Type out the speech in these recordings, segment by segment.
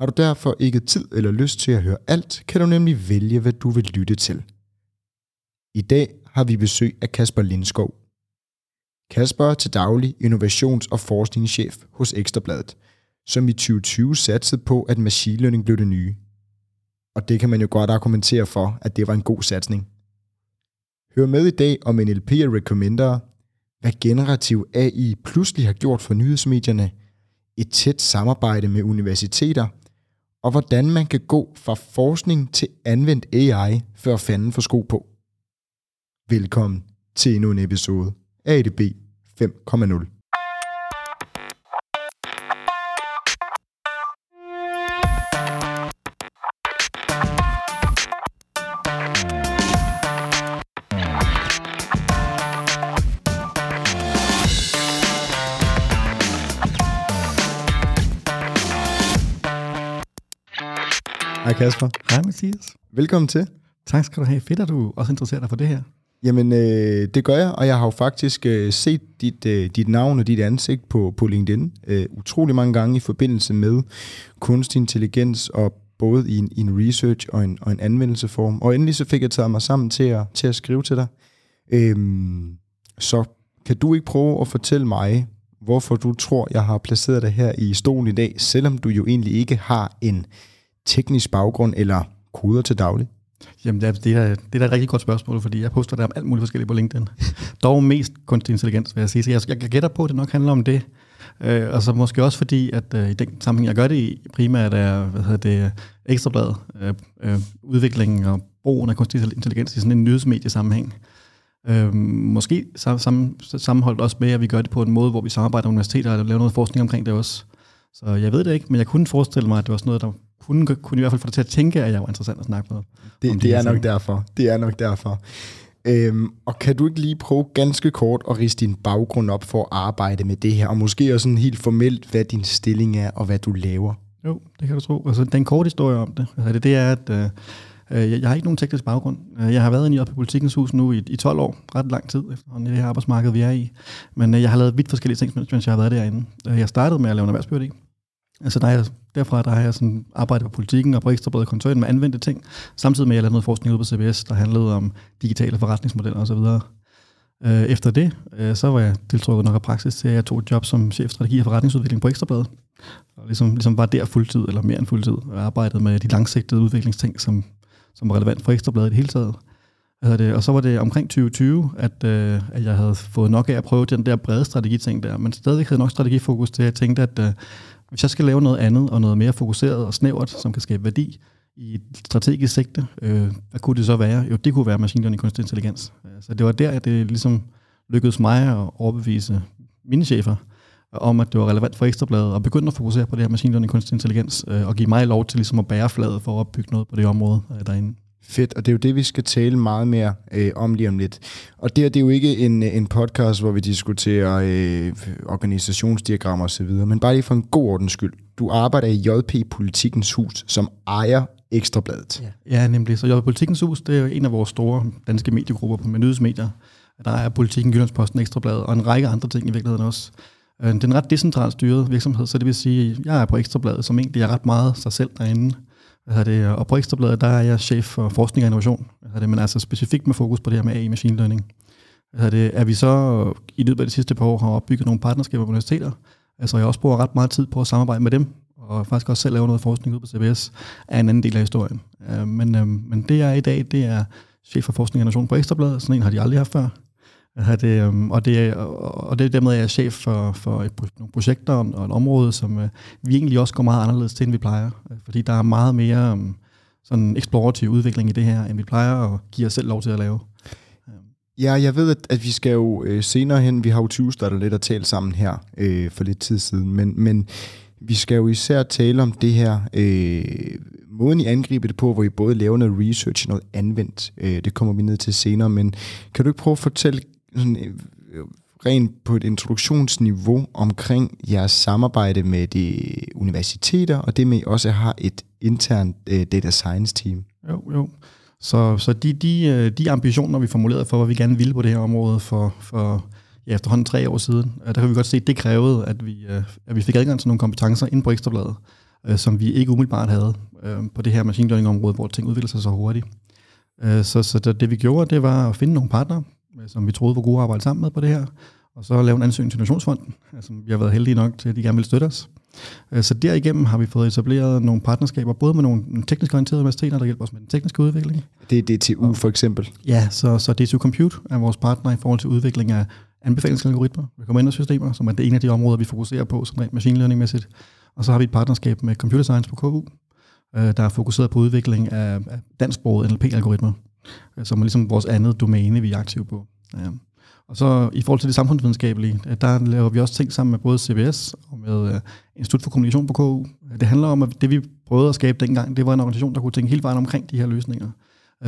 Har du derfor ikke tid eller lyst til at høre alt, kan du nemlig vælge, hvad du vil lytte til. I dag har vi besøg af Kasper Lindskov. Kasper er til daglig innovations- og forskningschef hos Ekstrabladet, som i 2020 satsede på, at machine learning blev det nye. Og det kan man jo godt argumentere for, at det var en god satsning. Hør med i dag om NLP og recommender, hvad generativ AI pludselig har gjort for nyhedsmedierne, et tæt samarbejde med universiteter – og hvordan man kan gå fra forskning til anvendt AI, før fanden får sko på. Velkommen til endnu en episode af ADB 5.0. Kasper. Hej Mathias. Velkommen til. Tak skal du have. Fedt, at du også interesserer dig for det her. Jamen, øh, det gør jeg, og jeg har jo faktisk øh, set dit, øh, dit navn og dit ansigt på, på LinkedIn øh, utrolig mange gange i forbindelse med kunstig intelligens, og både i en, i en research og en, og en anvendelseform. Og endelig så fik jeg taget mig sammen til at, til at skrive til dig. Øhm, så kan du ikke prøve at fortælle mig, hvorfor du tror, jeg har placeret dig her i stolen i dag, selvom du jo egentlig ikke har en teknisk baggrund eller koder til daglig? Jamen, det er, det, er, det er et rigtig godt spørgsmål, fordi jeg poster der om alt muligt forskelligt på LinkedIn. Dog mest kunstig intelligens, vil jeg sige. Så jeg, jeg gætter på, at det nok handler om det. Øh, og så måske også fordi, at øh, i den sammenhæng, jeg gør det i, primært er, hvad hedder det, ekstrabladet, øh, øh, udviklingen og brugen af kunstig intelligens i sådan en nyhedsmediesammenhæng. Øh, måske sam, sammenholdt også med, at vi gør det på en måde, hvor vi samarbejder med universiteter og laver noget forskning omkring det også. Så jeg ved det ikke, men jeg kunne forestille mig, at det var sådan noget, der kunne, kunne i hvert fald få dig til at tænke, at jeg var interessant at snakke med. Det, det, det er nok derfor. Det er nok derfor. Øhm, og kan du ikke lige prøve ganske kort at riste din baggrund op for at arbejde med det her, og måske også sådan helt formelt, hvad din stilling er, og hvad du laver? Jo, det kan du tro. Altså, den korte historie om det, altså, det, det er, at øh, jeg, jeg har ikke nogen teknisk baggrund. Øh, jeg har været inde i Politikens Hus nu i, i 12 år, ret lang tid efterhånden i det her arbejdsmarked, vi er i. Men øh, jeg har lavet vidt forskellige ting, mens jeg har været derinde. Øh, jeg startede med at lave en erhvervsbyrde Altså der er, derfra der har jeg sådan arbejdet på politikken og på ekstrabladet kontoren med anvendte ting, samtidig med at jeg lavede noget forskning ude på CBS, der handlede om digitale forretningsmodeller osv. Øh, efter det, øh, så var jeg tiltrukket nok af praksis til, at jeg tog et job som chef strategi og forretningsudvikling på Ekstrabladet. Og ligesom, ligesom var der fuldtid, eller mere end fuldtid, og arbejdede med de langsigtede udviklingsting, som, som var relevant for Ekstrabladet i det hele taget. Det, og så var det omkring 2020, at, øh, at jeg havde fået nok af at prøve den der brede strategiting der, men stadig havde nok strategifokus til, at jeg tænkte, at øh, hvis jeg skal lave noget andet og noget mere fokuseret og snævert, som kan skabe værdi i et strategisk sigte, øh, hvad kunne det så være? Jo, det kunne være machine learning kunstig intelligens. Øh, så det var der, at det ligesom lykkedes mig at overbevise mine chefer om, at det var relevant for Ekstrabladet at begynde at fokusere på det her machine learning kunstig intelligens øh, og give mig lov til ligesom at bære fladet for at bygge noget på det område øh, derinde. Fedt, og det er jo det, vi skal tale meget mere øh, om lige om lidt. Og det, det er jo ikke en, øh, en podcast, hvor vi diskuterer øh, organisationsdiagrammer osv., men bare lige for en god ordens skyld. Du arbejder i JP Politikens Hus, som ejer Ekstrabladet. Ja, ja nemlig. Så JP Politikens Hus, det er jo en af vores store danske mediegrupper på nyhedsmedier. Der er Politiken, Jyllandsposten, Ekstrabladet og en række andre ting i virkeligheden også. Øh, det er en ret decentralt styret virksomhed, så det vil sige, at jeg er på Ekstrabladet, som egentlig er ret meget sig selv derinde. Hvad det, og på Ekstrabladet, der er jeg chef for forskning og innovation, hvad det, men altså specifikt med fokus på det her med AI machine learning. Hvad det, er vi så i løbet af de sidste par år har opbygget nogle partnerskaber med universiteter, altså jeg også bruger ret meget tid på at samarbejde med dem, og faktisk også selv lave noget forskning ud på CBS, er en anden del af historien. Øh, men, øh, men det er i dag, det er chef for forskning og innovation på Ekstrabladet, sådan en har de aldrig haft før. Det, øhm, og, det, og det er dermed, at jeg er chef for, for et, nogle projekter og et område, som uh, vi egentlig også går meget anderledes til, end vi plejer. Øh, fordi der er meget mere um, sådan eksplorativ udvikling i det her, end vi plejer at give os selv lov til at lave. Øhm. Ja, jeg ved, at, at vi skal jo øh, senere hen, vi har jo 20 startet lidt og talt sammen her øh, for lidt tid siden, men, men Vi skal jo især tale om det her, øh, måden I angriber det på, hvor I både laver noget research og noget anvendt. Øh, det kommer vi ned til senere, men kan du ikke prøve at fortælle sådan, øh, øh, rent på et introduktionsniveau omkring jeres samarbejde med de universiteter, og det med, at I også har et internt øh, data science team? Jo, jo. Så, så de, de, øh, de ambitioner, vi formulerede for, hvad vi gerne ville på det her område for, for ja, efterhånden tre år siden, der kan vi godt se, at det krævede, at vi, at vi fik adgang til nogle kompetencer ind på Ekstrabladet, som vi ikke umiddelbart havde på det her machine learning-område, hvor ting udvikler sig så hurtigt. Så, så det, vi gjorde, det var at finde nogle partnere, som vi troede var gode at arbejde sammen med på det her, og så lave en ansøgning til Nationsfonden, som vi har været heldige nok til, at de gerne vil støtte os. Øh, så derigennem har vi fået etableret nogle partnerskaber, både med nogle teknisk orienterede universiteter, der hjælper os med den tekniske udvikling. Det er DTU for eksempel? Ja, så, så DTU Compute er vores partner i forhold til udvikling af anbefalingsalgoritmer, rekommendersystemer, som er det ene af de områder, vi fokuserer på, som rent machine learning-mæssigt. Og så har vi et partnerskab med Computer Science på KU, øh, der er fokuseret på udvikling af, dansksproget NLP-algoritmer, som er ligesom vores andet domæne, vi er aktive på. Ja. Og så i forhold til det samfundsvidenskabelige, øh, der laver vi også ting sammen med både CBS og med øh, Institut for Kommunikation på KU. Øh, det handler om, at det vi prøvede at skabe dengang, det var en organisation, der kunne tænke hele vejen omkring de her løsninger.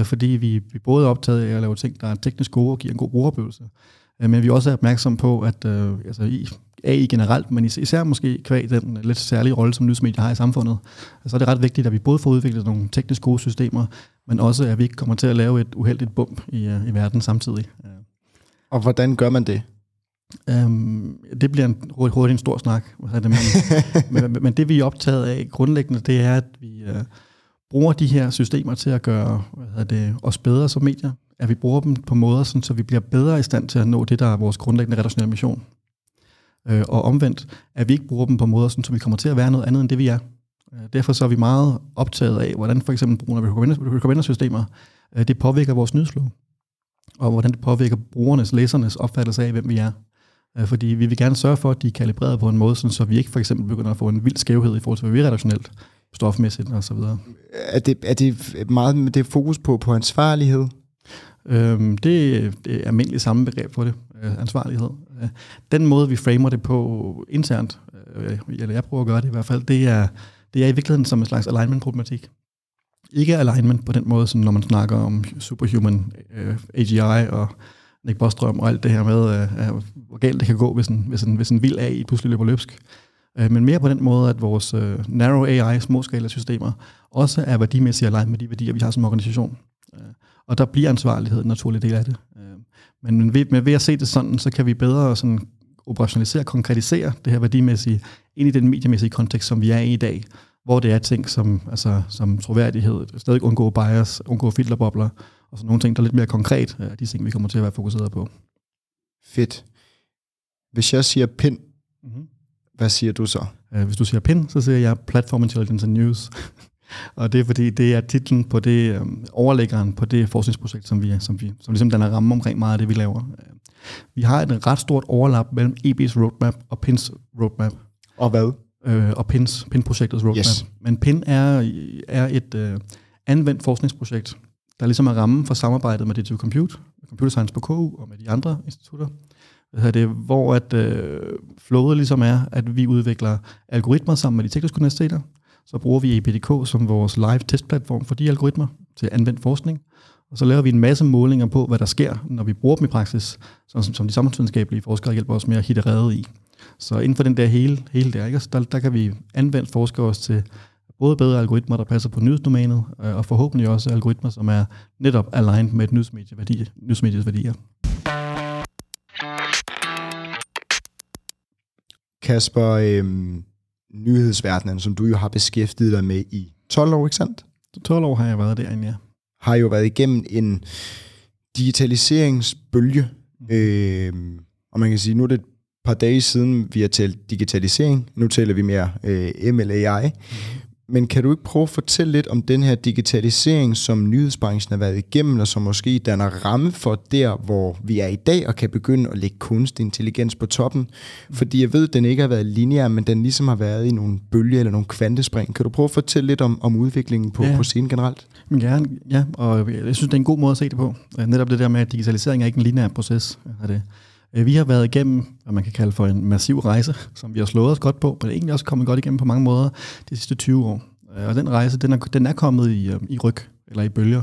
Fordi vi, vi både er optaget af at lave ting, der er teknisk gode og giver en god brugeroplevelse. Men vi også er opmærksom på, at altså, i AI generelt, men især måske kvæg den lidt særlige rolle, som nyhedsmedier har i samfundet, så er det ret vigtigt, at vi både får udviklet nogle teknisk gode systemer, men også at vi ikke kommer til at lave et uheldigt bump i, uh, i verden samtidig. Og hvordan gør man det? Um, det bliver en, hurtigt, hurtigt en stor snak. Det, men, men, men det vi er optaget af grundlæggende, det er, at vi uh, bruger de her systemer til at gøre hvad det, os bedre som medier. At vi bruger dem på måder, sådan, så vi bliver bedre i stand til at nå det, der er vores grundlæggende redaktionelle mission. Uh, og omvendt, at vi ikke bruger dem på måder, sådan, så vi kommer til at være noget andet end det, vi er. Uh, derfor så er vi meget optaget af, hvordan for eksempel brugen af recommender-systemer, uh, det påvirker vores nyhedsflow og hvordan det påvirker brugernes, læsernes opfattelse af, hvem vi er. Øh, fordi vi vil gerne sørge for, at de er kalibreret på en måde, så vi ikke for eksempel begynder at få en vild skævhed i forhold til, hvad vi er redaktionelt, stofmæssigt og så videre. Er det, er det meget med det fokus på, på ansvarlighed? Øhm, det, det er almindeligt samme begreb for det, øh, ansvarlighed. Den måde, vi framer det på internt, øh, eller jeg prøver at gøre det i hvert fald, det er, det er i virkeligheden som en slags alignment-problematik ikke alignment på den måde, som når man snakker om superhuman øh, AGI og Nick Bostrøm og alt det her med, øh, hvor galt det kan gå, hvis en, hvis en, hvis en vild AI pludselig løber løbsk. Men mere på den måde, at vores narrow AI, småskala systemer, også er værdimæssigt aligned med de værdier, vi har som organisation og der bliver ansvarlighed en naturlig del af det. Uh, men ved, med ved at se det sådan, så kan vi bedre sådan operationalisere, konkretisere det her værdimæssige ind i den mediemæssige kontekst, som vi er i i dag, hvor det er ting som, altså, som troværdighed, stadig undgå bias, undgå filterbobler, og sådan nogle ting, der er lidt mere konkret, er de ting, vi kommer til at være fokuseret på. Fedt. Hvis jeg siger PIN, mm-hmm. hvad siger du så? Uh, hvis du siger PIN, så siger jeg Platform Intelligence and News. og det er fordi, det er titlen på det, um, overlæggeren på det forskningsprojekt, som vi, som vi som ligesom danner ramme omkring meget af det, vi laver. Uh, vi har et ret stort overlap mellem EB's roadmap og PINs roadmap. Og hvad? øh, og PINs, PIN-projektets roadmap. Yes. Men PIN er, er et øh, anvendt forskningsprojekt, der ligesom er rammen for samarbejdet med DTU Compute, Computer Science på KU og med de andre institutter. Det, hvor at øh, flowet ligesom er, at vi udvikler algoritmer sammen med de tekniske universiteter. Så bruger vi EPDK som vores live testplatform for de algoritmer til anvendt forskning. Og så laver vi en masse målinger på, hvad der sker, når vi bruger dem i praksis, som, som de samfundsvidenskabelige forskere hjælper os med at hitte redde i. Så inden for den der hele, hele der, ikke? Der, der kan vi anvende forskere os til både bedre algoritmer, der passer på nyhedsdomænet, øh, og forhåbentlig også algoritmer, som er netop aligned med et nyhedsmedie værdi, nyhedsmediets værdier. Kasper, øh, nyhedsverdenen, som du jo har beskæftiget dig med i 12 år, ikke sandt? 12 år har jeg været derinde, ja. Har jo været igennem en digitaliseringsbølge, mm. øhm, og man kan sige, nu er det et par dage siden, vi har talt digitalisering. Nu taler vi mere øh, MLAI. Mm. Men kan du ikke prøve at fortælle lidt om den her digitalisering, som nyhedsbranchen har været igennem, og som måske danner ramme for der, hvor vi er i dag, og kan begynde at lægge kunstig intelligens på toppen? Fordi jeg ved, at den ikke har været lineær, men den ligesom har været i nogle bølger eller nogle kvantespring. Kan du prøve at fortælle lidt om, om udviklingen på, ja. på scenen generelt? Gerne, ja, og jeg synes, det er en god måde at se det på. Netop det der med, at digitalisering er ikke en lineær proces. Er det Øh, vi har været igennem, hvad man kan kalde for en massiv rejse, som vi har slået os godt på, men egentlig også kommet godt igennem på mange måder de sidste 20 år. Øh, og den rejse, den er, den er kommet i, øh, i ryg, eller i bølger.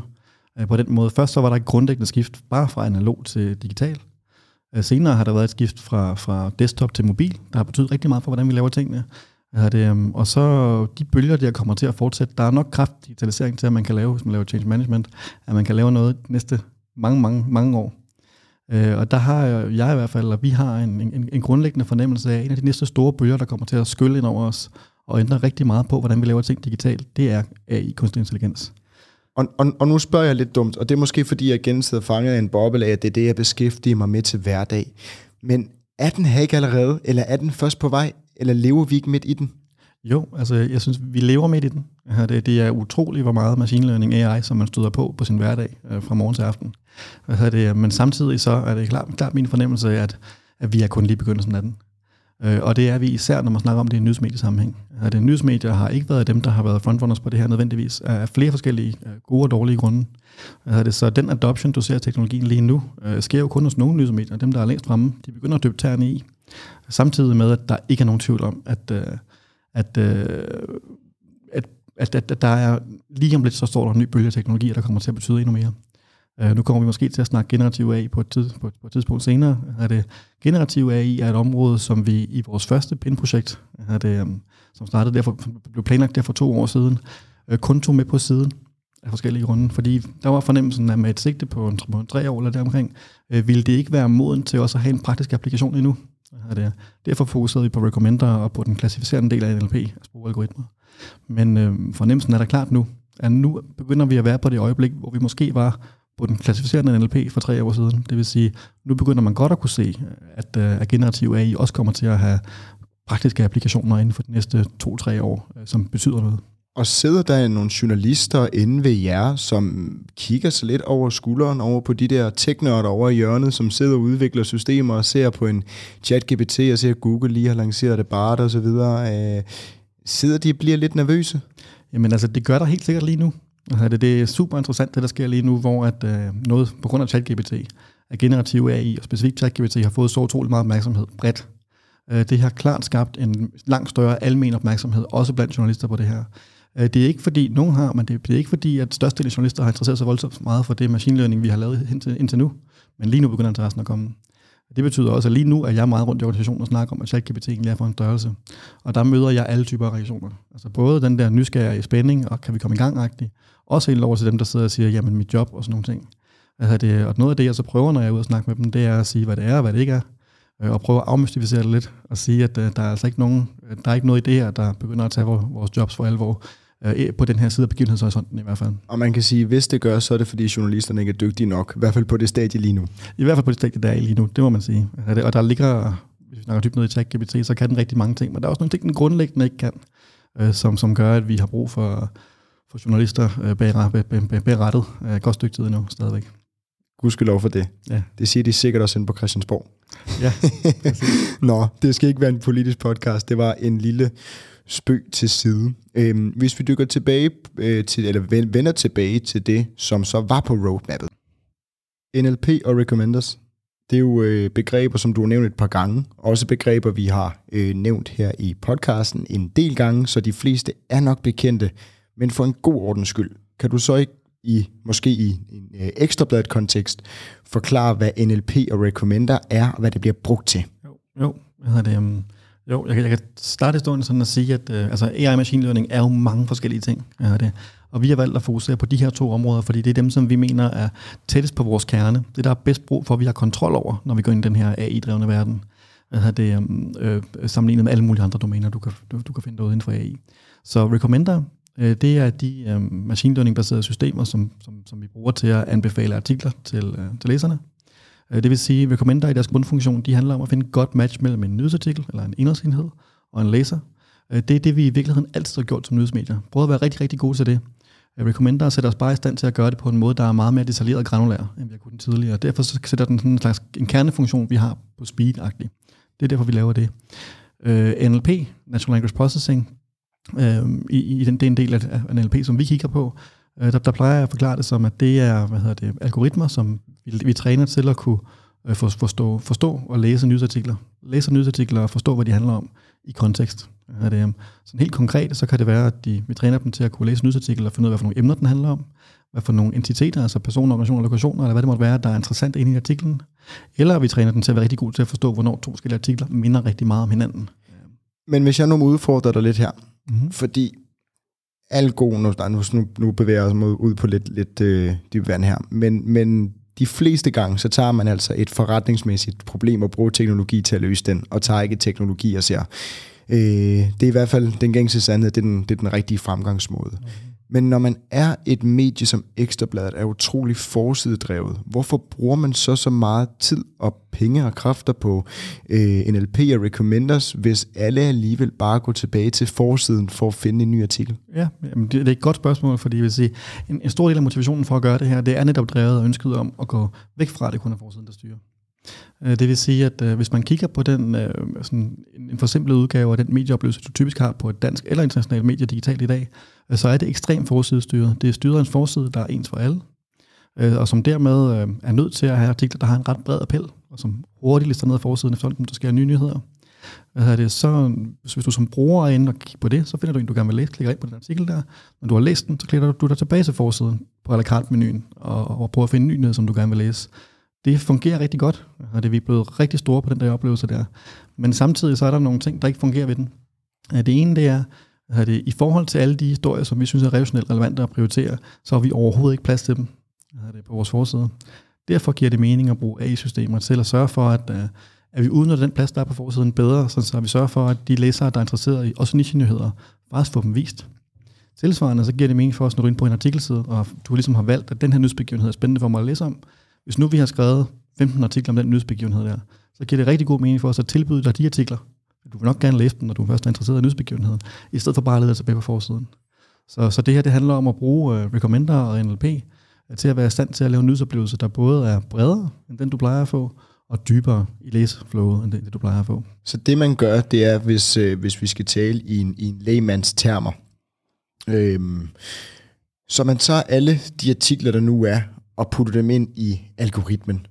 På den måde. Først så var der et grundlæggende skift, bare fra analog til digital. Senere har der været et skift fra, fra desktop til mobil, der har betydet rigtig meget for, hvordan vi laver tingene. Ja, det, øhm, og så de bølger, der kommer til at fortsætte. Der er nok kraft digitalisering til, at man kan lave, hvis man laver change management, at man kan lave noget næste mange, mange, mange år. Øh, og der har jeg i hvert fald, og vi har en, en, en grundlæggende fornemmelse af, at en af de næste store bølger, der kommer til at skylle ind over os, og ændre rigtig meget på, hvordan vi laver ting digitalt, det er AI, kunstig intelligens. Og, og, og nu spørger jeg lidt dumt, og det er måske fordi, jeg igen sidder fanget af en boble af, at det er det, jeg beskæftiger mig med til hverdag. Men er den her ikke allerede, eller er den først på vej, eller lever vi ikke midt i den? Jo, altså jeg synes, vi lever midt i den. Det, det er utroligt, hvor meget machine learning AI, som man støder på på sin hverdag øh, fra morgen til aften. Det, men samtidig så er det klart, klart min fornemmelse, at, at vi er kun lige begyndelsen af den. Øh, og det er vi især, når man snakker om det i nyhedsmediesammenhæng. Det nyhedsmedier har ikke været dem, der har været frontrunners på det her nødvendigvis, af flere forskellige øh, gode og dårlige grunde. Det, så den adoption, du ser af teknologien lige nu, øh, sker jo kun hos nogle nyhedsmedier. Dem, der er længst fremme, de begynder at dybe tæerne i. Samtidig med, at der ikke er nogen tvivl om, at, øh, at, øh, at, at, at, at der er lige om lidt, så står der en ny bølge af teknologier, der kommer til at betyde endnu mere. Uh, nu kommer vi måske til at snakke generativ AI på et, tid, på, på et tidspunkt senere. Er det, generativ AI er et område, som vi i vores første PIN-projekt, er det, um, som startede derfor, blev planlagt der for to år siden, uh, kun tog med på siden af forskellige grunde. Fordi der var fornemmelsen, at med et sigte på en, på en tre år eller deromkring, uh, ville det ikke være moden til også at have en praktisk applikation endnu. Er det, derfor fokuserede vi på recommender og på den klassificerende del af NLP, altså algoritmer. Men øh, fornemmelsen er da klart nu, at nu begynder vi at være på det øjeblik, hvor vi måske var på den klassificerende NLP for tre år siden. Det vil sige, nu begynder man godt at kunne se, at, øh, at generativ AI også kommer til at have praktiske applikationer inden for de næste to-tre år, øh, som betyder noget. Og sidder der nogle journalister inde ved jer, som kigger sig lidt over skulderen over på de der teknørder over i hjørnet, som sidder og udvikler systemer og ser på en chat-GPT og ser, at Google lige har lanceret det bare og så videre. Øh, sidder de og bliver lidt nervøse? Jamen altså, det gør der helt sikkert lige nu. Altså, det, det er super interessant, det der sker lige nu, hvor at, øh, noget på grund af ChatGPT, at generativ AI og specifikt ChatGPT har fået så utrolig meget opmærksomhed bredt. Øh, det har klart skabt en langt større almen opmærksomhed, også blandt journalister på det her. Øh, det er ikke fordi, nogen har, men det er ikke fordi, at størstedelen af journalister har interesseret sig voldsomt meget for det machine learning, vi har lavet indtil, indtil nu. Men lige nu begynder interessen at komme. Det betyder også, at lige nu er jeg meget rundt i organisationen og snakker om, at ChatGPT egentlig er for en størrelse. Og der møder jeg alle typer af reaktioner. Altså både den der nysgerrige spænding, og kan vi komme i gang også helt over til dem, der sidder og siger, jamen mit job og sådan nogle ting. Altså det, og noget af det, jeg så prøver, når jeg er ude og snakke med dem, det er at sige, hvad det er og hvad det ikke er. Øh, og prøve at afmystificere det lidt, og sige, at øh, der er altså ikke nogen, der er ikke noget i det her, der begynder at tage vores jobs for alvor øh, på den her side af begivenhedshorisonten i hvert fald. Og man kan sige, hvis det gør, så er det fordi journalisterne ikke er dygtige nok, i hvert fald på det stadie lige nu. I hvert fald på det stadie, der er lige nu, det må man sige. Og der ligger, hvis vi snakker dybt ned i ChatGPT, så kan den rigtig mange ting, men der er også nogle ting, den grundlæggende ikke kan, som, som gør, at vi har brug for for journalister øh, bag, bag, bag rettet. Øh, godt stykke tid endnu stadigvæk. Lov for det. Ja. Det siger de sikkert også inde på Christiansborg. Ja, Nå, det skal ikke være en politisk podcast. Det var en lille spøg til side. Øhm, hvis vi dykker tilbage øh, til, eller vender tilbage til det, som så var på roadmappet. NLP og recommenders, det er jo øh, begreber, som du har nævnt et par gange. Også begreber, vi har øh, nævnt her i podcasten en del gange, så de fleste er nok bekendte. Men for en god ordens skyld, kan du så ikke i måske i en øh, ekstrabladet kontekst forklare, hvad NLP og recommender er, og hvad det bliver brugt til? Jo, jo. Hvad hedder det, um, jo jeg, kan, jeg kan starte historien sådan at sige, at øh, altså AI machine learning er jo mange forskellige ting. Hvad det. Og vi har valgt at fokusere på de her to områder, fordi det er dem, som vi mener er tættest på vores kerne. Det, der er bedst brug for, at vi har kontrol over, når vi går ind i den her AI-drevne verden. Hvad det, um, øh, sammenlignet med alle mulige andre domæner, du kan, du, du kan finde ud inden for AI. Så recommender Øh, det er de øh, machine learning-baserede systemer, som, som, som vi bruger til at anbefale artikler til, øh, til læserne. Øh, det vil sige, at recommender i deres grundfunktion, de handler om at finde et godt match mellem en nyhedsartikel, eller en indholdsenhed, og en læser. Øh, det er det, vi i virkeligheden altid har gjort som nyhedsmedier. Prøv at være rigtig, rigtig gode til det. Øh, recommender sætter os bare i stand til at gøre det på en måde, der er meget mere detaljeret og granulær, end vi har kunnet tidligere. Derfor så sætter den sådan en slags en kernefunktion, vi har på speed -agtig. Det er derfor, vi laver det. Øh, NLP, Natural Language Processing, øh, i, i den, det en del af NLP, som vi kigger på. Øh, der, der plejer jeg at forklare det som, at det er hvad hedder det, algoritmer, som vi, vi træner til at kunne øh, for, forstå, forstå og læse nyhedsartikler. Læse nyhedsartikler og forstå, hvad de handler om i kontekst. Er det, øhm, sådan helt konkret, så kan det være, at de, vi træner dem til at kunne læse nyhedsartikler og finde ud af, hvad for nogle emner den handler om, hvad for nogle entiteter, altså personer, organisationer, lokationer, eller hvad det måtte være, der er interessant inde i artiklen. Eller vi træner den til at være rigtig god til at forstå, hvornår to forskellige artikler minder rigtig meget om hinanden. Men hvis jeg nu udfordrer dig lidt her, mm-hmm. fordi al god, nu, nu, nu bevæger jeg mig ud på lidt, lidt øh, dyb vand her, men, men de fleste gange, så tager man altså et forretningsmæssigt problem og bruger teknologi til at løse den, og tager ikke teknologi og siger, øh, det er i hvert fald den gængse sandhed, det er den, det er den rigtige fremgangsmåde. Mm-hmm. Men når man er et medie som Ekstrabladet, er utrolig forsidedrevet, hvorfor bruger man så så meget tid og penge og kræfter på øh, NLP og recommenders, hvis alle alligevel bare går tilbage til forsiden for at finde en ny artikel? Ja, jamen det, det er et godt spørgsmål, fordi jeg vil sige, en, en stor del af motivationen for at gøre det her, det er netop drevet og ønsket om at gå væk fra, at det kun er forsiden, der styrer. Øh, det vil sige, at øh, hvis man kigger på den øh, sådan en forsimplet udgave af den medieoplevelse, du typisk har på et dansk eller internationalt medie digitalt i dag, Øh, så er det ekstremt forsidestyret. Det er styret forside, der er ens for alle, øh, og som dermed øh, er nødt til at have artikler, der har en ret bred appel, og som hurtigt lister ned af forsiden, efter der sker nye nyheder. Hvad det, så, hvis du som bruger er inde og kigger på det, så finder du en, du gerne vil læse, klikker ind på den artikel der. Når du har læst den, så klikker du dig tilbage til forsiden på à la carte menuen og, og prøver at finde en ny nyhed, som du gerne vil læse det fungerer rigtig godt, og det er vi blevet rigtig store på den der oplevelse der. Men samtidig så er der nogle ting, der ikke fungerer ved den. Det ene det er, det, i forhold til alle de historier, som vi synes er relationelt relevante at prioritere, så har vi overhovedet ikke plads til dem det på vores forside. Derfor giver det mening at bruge AI-systemer til at sørge for, at, øh, at vi udnytter den plads, der er på forsiden bedre, så vi sørger for, at de læsere, der er interesseret i også niche-nyheder, faktisk får dem vist. Tilsvarende så giver det mening for os, når du er inde på en artikelside, og du ligesom har valgt, at den her nyhedsbegivenhed er spændende for mig at læse om, hvis nu vi har skrevet 15 artikler om den nyhedsbegivenhed der, så giver det rigtig god mening for os at tilbyde dig de artikler. Du vil nok gerne læse den, når du først er interesseret i nyhedsbegivenheden, i stedet for bare at lede tilbage på forsiden. Så, så det her det handler om at bruge uh, Recommender og NLP uh, øh, til at være i stand til at lave en der både er bredere end den, du plejer at få, og dybere i læseflowet end det, du plejer at få. Så det man gør, det er, hvis, øh, hvis vi skal tale i en, i en lægemands termer, øh, så man tager alle de artikler, der nu er, og putter dem ind i algoritmen.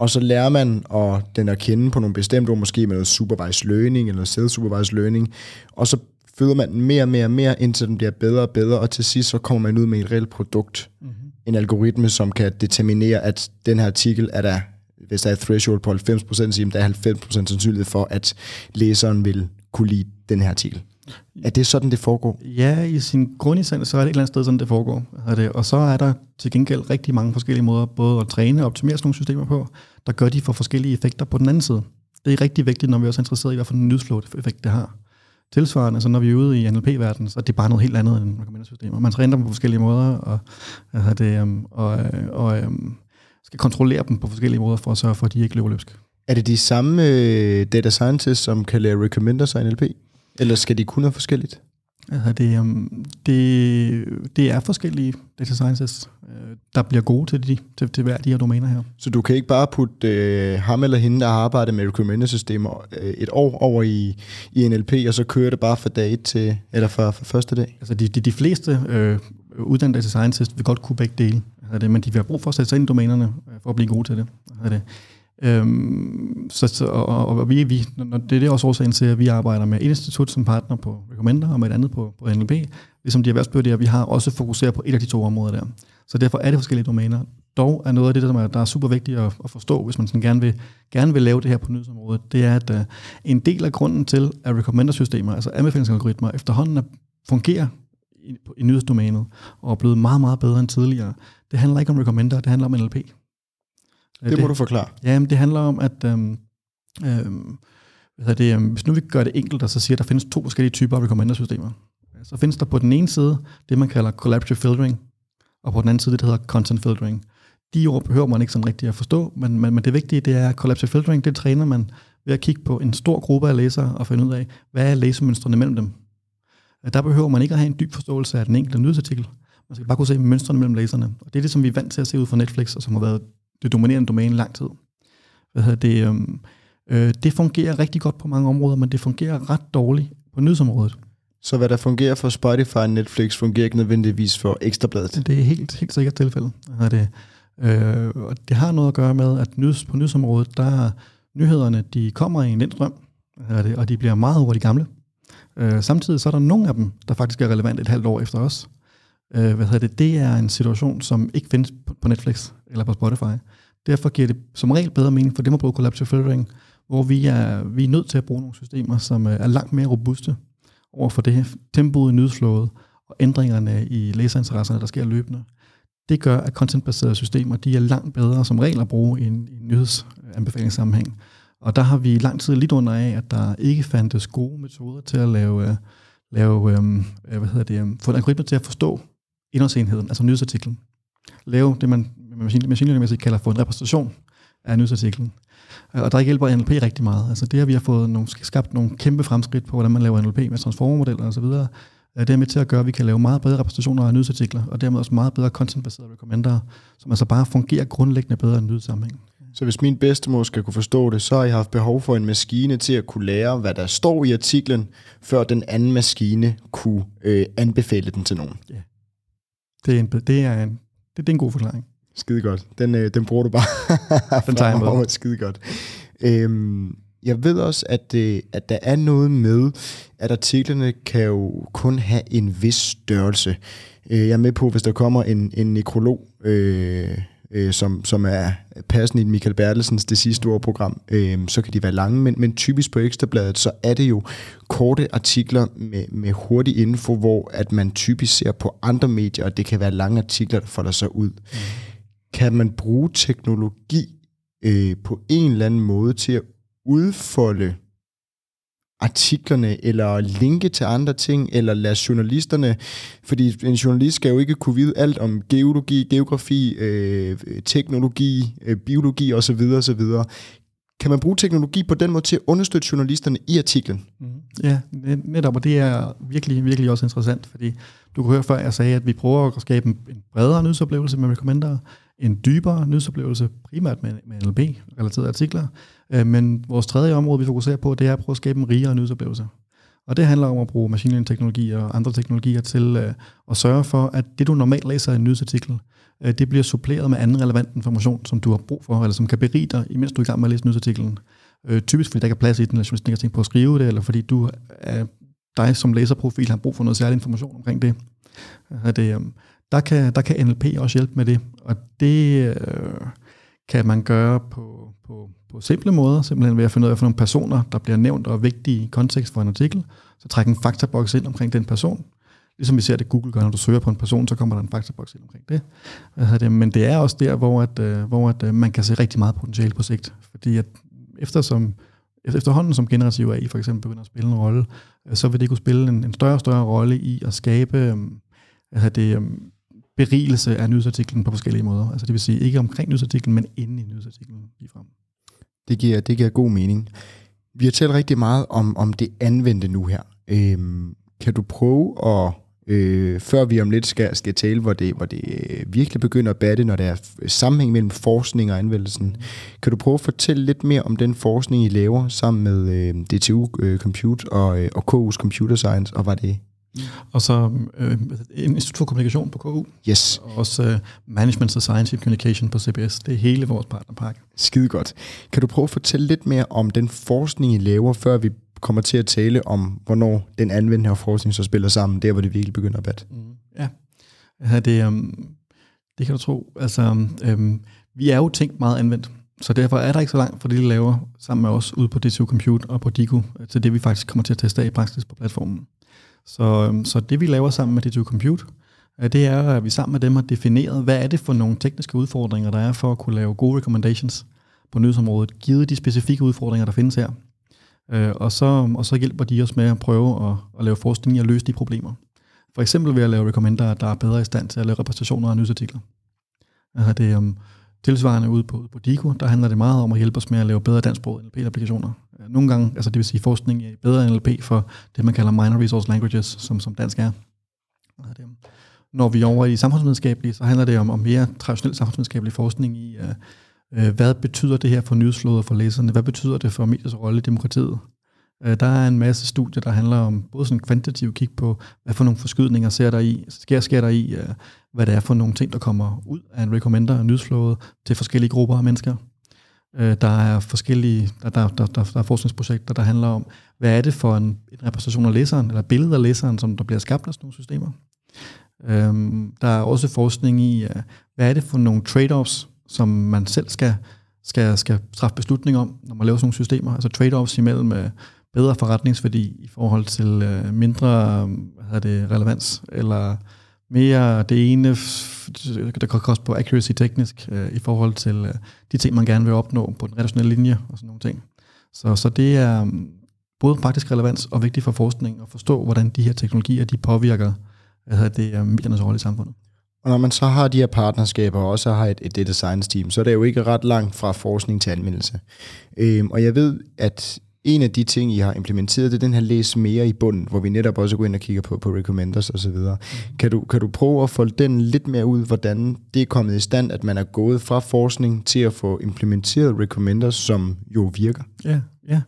Og så lærer man at, den at kende på nogle bestemte ord, måske med noget supervised learning eller noget self-supervised learning, og så føder man den mere og mere og mere, indtil den bliver bedre og bedre, og til sidst så kommer man ud med et reelt produkt. Mm-hmm. En algoritme, som kan determinere, at den her artikel er der, hvis der er et threshold på 90%, så der er 90% sandsynlighed for, at læseren vil kunne lide den her artikel. Er det sådan, det foregår? Ja, i sin grundessens, så er det et eller andet sted, sådan det foregår. Og så er der til gengæld rigtig mange forskellige måder, både at træne og optimere sådan nogle systemer på, der gør de for forskellige effekter på den anden side. Det er rigtig vigtigt, når vi også er interesseret i, hvad for en newsflow-effekt det har. Tilsvarende, så når vi er ude i NLP-verdenen, så er det bare noget helt andet end rekommendersystemer. Man træner dem på forskellige måder, og, altså det, um, og, og um, skal kontrollere dem på forskellige måder, for at sørge for, at de ikke løber løbsk. Er det de samme øh, data scientists, som kan lære recommenders og NLP? Eller skal de kunne være forskelligt? Altså det, um, det, det er forskellige data scientists, øh, der bliver gode til, de, til, til hver de her domæner her. Så du kan ikke bare putte øh, ham eller hende, der har arbejdet med recommender-systemer øh, et år over i, i NLP, og så kører det bare fra dag et til, eller fra, fra første dag? Altså de, de, de fleste øh, uddannede data scientists vil godt kunne begge dele, altså det, men de vil have brug for at sætte sig ind i domænerne øh, for at blive gode til det. Altså det. Øhm, så, så, og, og vi, vi, det er det også årsagen til, at vi arbejder med et institut som partner på Recommender, og med et andet på, på NLP. Ligesom de erhvervsbyrdige, vi har også fokuseret på et af de to områder der. Så derfor er det forskellige domæner. Dog er noget af det, der er, der er super vigtigt at, at forstå, hvis man sådan gerne, vil, gerne vil lave det her på nyhedsområdet, det er, at uh, en del af grunden til, at recommender-systemer, altså anbefalingsalgoritmer, efterhånden er, fungerer i, i nyhedsdomænet, og er blevet meget, meget bedre end tidligere. Det handler ikke om recommender, det handler om NLP. Det, det må du forklare. Ja, det handler om, at øhm, øhm, hvad det, øhm, hvis nu vi gør det enkelt, og så siger, at der findes to forskellige typer af recommender-systemer. Så findes der på den ene side det, man kalder collaborative filtering, og på den anden side det, der hedder content filtering. De ord behøver man ikke sådan rigtigt at forstå, men, men, men det vigtige det er, at collaborative filtering, det træner man ved at kigge på en stor gruppe af læsere og finde ud af, hvad er læsemønstrene mellem dem. Der behøver man ikke at have en dyb forståelse af den enkelte nyhedsartikel. Man skal bare kunne se mønstrene mellem læserne. Og det er det, som vi er vant til at se ud fra Netflix, og som har været det dominerende domæne lang tid. Hvad hedder det, øhm, øh, det fungerer rigtig godt på mange områder, men det fungerer ret dårligt på nyhedsområdet. Så hvad der fungerer for Spotify og Netflix, fungerer ikke nødvendigvis for Ekstrabladet? Det er helt, helt sikkert tilfældet. Det, Øh, og det har noget at gøre med, at nyheds, på nyhedsområdet, der nyhederne, de kommer i en strøm, og de bliver meget hurtigt gamle. Øh, samtidig så er der nogle af dem, der faktisk er relevant et halvt år efter os. Øh, hvad hedder det? det er en situation, som ikke findes på Netflix eller på Spotify. Derfor giver det som regel bedre mening for dem at bruge collaborative filtering, hvor vi er, vi er nødt til at bruge nogle systemer, som øh, er langt mere robuste over for det tempoet i nyhedsflowet og ændringerne i læserinteresserne, der sker løbende. Det gør, at contentbaserede systemer de er langt bedre som regel at bruge i en, i en nyhedsanbefalingssammenhæng. Og der har vi lang tid lidt under af, at der ikke fandtes gode metoder til at lave, øh, lave øh, hvad hedder det, få en algoritme til at forstå indholdsenheden, altså nyhedsartiklen. Lave det, man machine kalder for en repræsentation af nyhedsartiklen. Og der hjælper NLP rigtig meget. Altså det, at vi har fået nogle, skabt nogle kæmpe fremskridt på, hvordan man laver NLP med transformermodeller osv., det er med til at gøre, at vi kan lave meget bedre repræsentationer af nyhedsartikler, og dermed også meget bedre contentbaserede recommender, som altså bare fungerer grundlæggende bedre end nyhedssammenhæng. Så hvis min bedstemor skal kunne forstå det, så har jeg haft behov for en maskine til at kunne lære, hvad der står i artiklen, før den anden maskine kunne øh, anbefale den til nogen. Ja. Det er en, det er en, det, det er en god forklaring. Skide godt. Den, øh, den bruger du bare. den tager jeg med. Skide godt. Øhm, jeg ved også, at, øh, at der er noget med, at artiklerne kan jo kun have en vis størrelse. Øh, jeg er med på, hvis der kommer en, en nekrolog, øh, øh, som, som er passende i Michael Bertelsens det sidste år program, øh, så kan de være lange, men, men typisk på Ekstrabladet, så er det jo korte artikler med, med hurtig info, hvor at man typisk ser på andre medier, og det kan være lange artikler, der folder sig ud. Mm. Kan man bruge teknologi øh, på en eller anden måde til at udfolde artiklerne, eller linke til andre ting, eller lade journalisterne, fordi en journalist skal jo ikke kunne vide alt om geologi, geografi, øh, teknologi, øh, biologi osv. osv. Kan man bruge teknologi på den måde til at understøtte journalisterne i artiklen? Mm. Ja, netop, og det er virkelig, virkelig også interessant, fordi du kunne høre før, jeg sagde, at vi prøver at skabe en bredere nyhedsoplevelse med recommender, en dybere nyhedsoplevelse, primært med, med NLP-relaterede artikler. Øh, men vores tredje område, vi fokuserer på, det er at prøve at skabe en rigere nyhedsoplevelse. Og det handler om at bruge machine learning-teknologi og andre teknologier til øh, at sørge for, at det, du normalt læser i en nyhedsartikel, øh, det bliver suppleret med anden relevant information, som du har brug for, eller som kan berige dig, imens du er i gang med at læse nyhedsartiklen. Øh, typisk fordi der ikke er plads i den, eller journalisten ikke har tænkt på at skrive det, eller fordi du øh, dig som læserprofil har brug for noget særlig information omkring det. Øh, det øh, der kan, der kan NLP også hjælpe med det, og det øh, kan man gøre på, på, på simple måder, simpelthen ved at finde ud af, for nogle personer, der bliver nævnt og er vigtige i kontekst for en artikel, så træk en faktaboks ind omkring den person. Ligesom vi ser det, Google gør, når du søger på en person, så kommer der en faktaboks ind omkring det. det. Men det er også der, hvor, at, øh, hvor at, øh, man kan se rigtig meget potentiale på sigt. Fordi at eftersom, efterhånden som generativ AI for eksempel begynder at spille en rolle, øh, så vil det kunne spille en, en større og større rolle i at skabe hvad det, berigelse af nyhedsartiklen på forskellige måder. Altså det vil sige ikke omkring nyhedsartiklen, men inde i nyhedsartiklen ligefrem. Det giver, det giver god mening. Vi har talt rigtig meget om, om det anvendte nu her. Øhm, kan du prøve at, øh, før vi om lidt skal, skal tale, hvor det, hvor det øh, virkelig begynder at batte, når der er sammenhæng mellem forskning og anvendelsen, kan du prøve at fortælle lidt mere om den forskning, I laver sammen med øh, DTU øh, Compute og, øh, og KU's Computer Science, og hvad det Mm. Og så øh, Institut for Kommunikation på KU. Yes. Og også øh, Management of Science Communication på CBS. Det er hele vores partnerpakke. Skide godt. Kan du prøve at fortælle lidt mere om den forskning, I laver, før vi kommer til at tale om, hvornår den anvendte forskning så spiller sammen, der hvor det virkelig begynder at batte? Mm. Ja, ja det, um, det kan du tro. Altså, um, vi er jo tænkt meget anvendt. Så derfor er der ikke så langt for det, vi laver sammen med os ude på DTU Compute og på Dico, til det, vi faktisk kommer til at teste af i praksis på platformen. Så, øhm, så det vi laver sammen med DTU Compute, øh, det er, at vi sammen med dem har defineret, hvad er det for nogle tekniske udfordringer, der er for at kunne lave gode recommendations på nyhedsområdet, givet de specifikke udfordringer, der findes her. Øh, og så, og så hjælper de os med at prøve at, at lave forskning i at løse de problemer. For eksempel ved at lave recommender, der er bedre i stand til at lave repræsentationer af nyhedsartikler. Øh, det, øhm, tilsvarende ude på, på DICO, der handler det meget om at hjælpe os med at lave bedre dansksprogede NLP-applikationer. Øh, nogle gange, altså det vil sige forskning i bedre NLP for det, man kalder minor resource languages, som, som dansk er. Når vi er over i samfundsvidenskabelige, så handler det om, om mere traditionel samfundsvidenskabelig forskning i, øh, øh, hvad betyder det her for nyhedsflåder for læserne? Hvad betyder det for mediers rolle i demokratiet? Øh, der er en masse studier, der handler om både sådan kvantitativ kig på, hvad for nogle forskydninger ser der i, sker, sker der i, øh, hvad det er for nogle ting, der kommer ud af en recommender og nyhedsflowet til forskellige grupper af mennesker. Øh, der er forskellige, der, der, der, der, der er forskningsprojekter, der handler om, hvad er det for en, en repræsentation af læseren, eller billede af læseren, som der bliver skabt af sådan nogle systemer. Øhm, der er også forskning i, øh, hvad er det for nogle trade-offs, som man selv skal, skal, skal træffe beslutning om, når man laver sådan nogle systemer. Altså trade-offs imellem øh, bedre forretningsværdi i forhold til øh, mindre hvad hedder det, relevans, eller mere det ene, der kan koste på accuracy teknisk, øh, i forhold til øh, de ting, man gerne vil opnå på den redaktionelle linje og sådan nogle ting. Så, så det er mm, både praktisk relevans og vigtigt for forskning at forstå, hvordan de her teknologier de påvirker hvad hedder det, øh, mediernes rolle i samfundet. Og når man så har de her partnerskaber og også har et, et data science team, så er det jo ikke ret langt fra forskning til anmeldelse. Øhm, og jeg ved, at en af de ting, I har implementeret, det er den her læs mere i bunden, hvor vi netop også går ind og kigger på, på recommenders osv. Mm. Kan, du, kan du prøve at folde den lidt mere ud, hvordan det er kommet i stand, at man er gået fra forskning til at få implementeret recommenders, som jo virker? Ja, ja.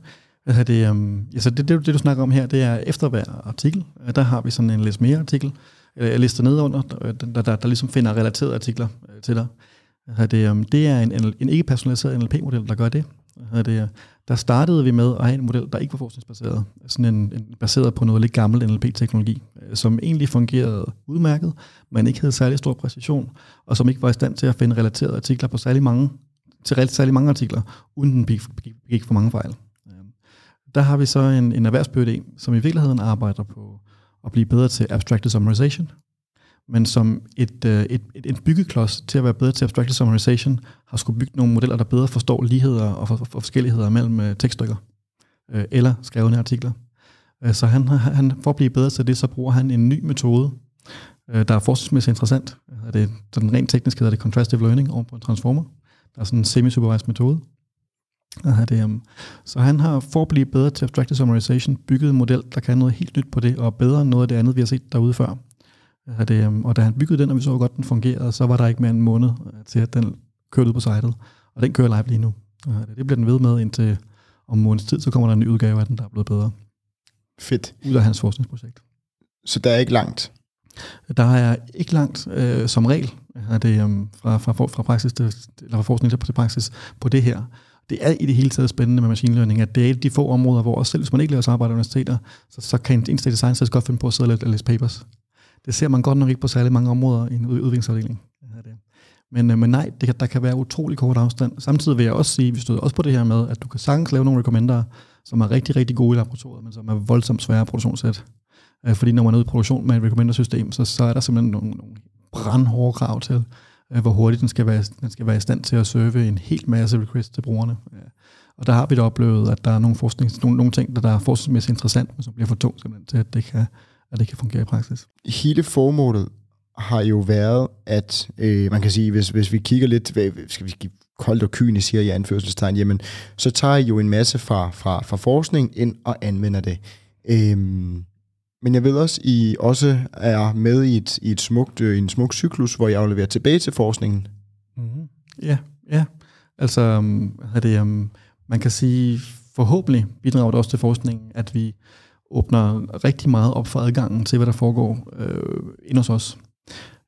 Altså det, um, altså det, det, det, du snakker om her, det er efter hver artikel. Der har vi sådan en læs mere artikel, jeg lister ned under, der, der, der, der ligesom finder relaterede artikler øh, til dig. Det, um, det er en, en, en ikke-personaliseret NLP-model, der gør det. Det, der startede vi med at have en model, der ikke var forskningsbaseret. Sådan en, en baseret på noget lidt gammel NLP-teknologi, øh, som egentlig fungerede udmærket, men ikke havde særlig stor præcision, og som ikke var i stand til at finde relaterede artikler på særlig mange, til særlig mange artikler, uden den begik for mange fejl. Øhm, der har vi så en, en erhvervs som i virkeligheden arbejder på at blive bedre til abstracted summarization, men som et, øh, et, et, et byggeklods til at være bedre til abstracted summarization, har skulle bygge nogle modeller, der bedre forstår ligheder og, for, for forskelligheder mellem øh, tekststykker øh, eller skrevne artikler. Øh, så han, han, for at blive bedre til det, så bruger han en ny metode, øh, der er forskningsmæssigt interessant. Det, sådan rent teknisk hedder det contrastive learning over på en transformer. Der er sådan en semi-supervised metode. Det, um, så han har, for at blive bedre til abstracted summarization, bygget en model, der kan noget helt nyt på det, og bedre end noget af det andet, vi har set derude før. Det, um, og da han byggede den, og vi så godt, den fungerede, så var der ikke mere end en måned øh, til, at den kørte ud på sitet. Og den kører live lige nu. Det bliver den ved med indtil om måneds tid, så kommer der en ny udgave af den, der er blevet bedre. Fedt. Ud af hans forskningsprojekt. Så der er ikke langt? Der er ikke langt øh, som regel er det, um, fra, fra, fra, praksis til, eller fra forskning til praksis på det her det er i det hele taget spændende med machine learning, at det er de få områder, hvor også selv hvis man ikke laver arbejde på universiteter, så, så kan en state science godt finde på at sidde og læse papers. Det ser man godt nok ikke på særlig mange områder i en udviklingsafdeling. Men, øh, men nej, det, der kan være utrolig kort afstand. Samtidig vil jeg også sige, vi stod også på det her med, at du kan sagtens lave nogle recommender, som er rigtig, rigtig gode i laboratoriet, men som er voldsomt svære produktionssæt. Øh, fordi når man er ude i produktion med et recommendersystem, så, så er der simpelthen nogle, nogle brandhårde krav til, øh, hvor hurtigt den skal, være, den skal være i stand til at serve en helt masse requests til brugerne. Og der har vi da oplevet, at der er nogle, forsknings, nogle, nogle ting, der, der er forskningsmæssigt interessant, men som bliver for tungt til, at det, kan, at det kan fungere i praksis. Hele formålet har jo været, at øh, man kan sige, hvis, hvis vi kigger lidt, hvad, skal vi give koldt og kynisk siger i anførselstegn, jamen, så tager I jo en masse fra, fra, fra forskning ind og anvender det. Øhm, men jeg ved også, I også er med i, et, i et smukt, øh, en smuk cyklus, hvor I afleverer tilbage til forskningen. Mm-hmm. Ja, ja. Altså, um, det, um, man kan sige, forhåbentlig bidrager det også til forskningen, at vi åbner rigtig meget op for adgangen til, hvad der foregår øh, ind hos os.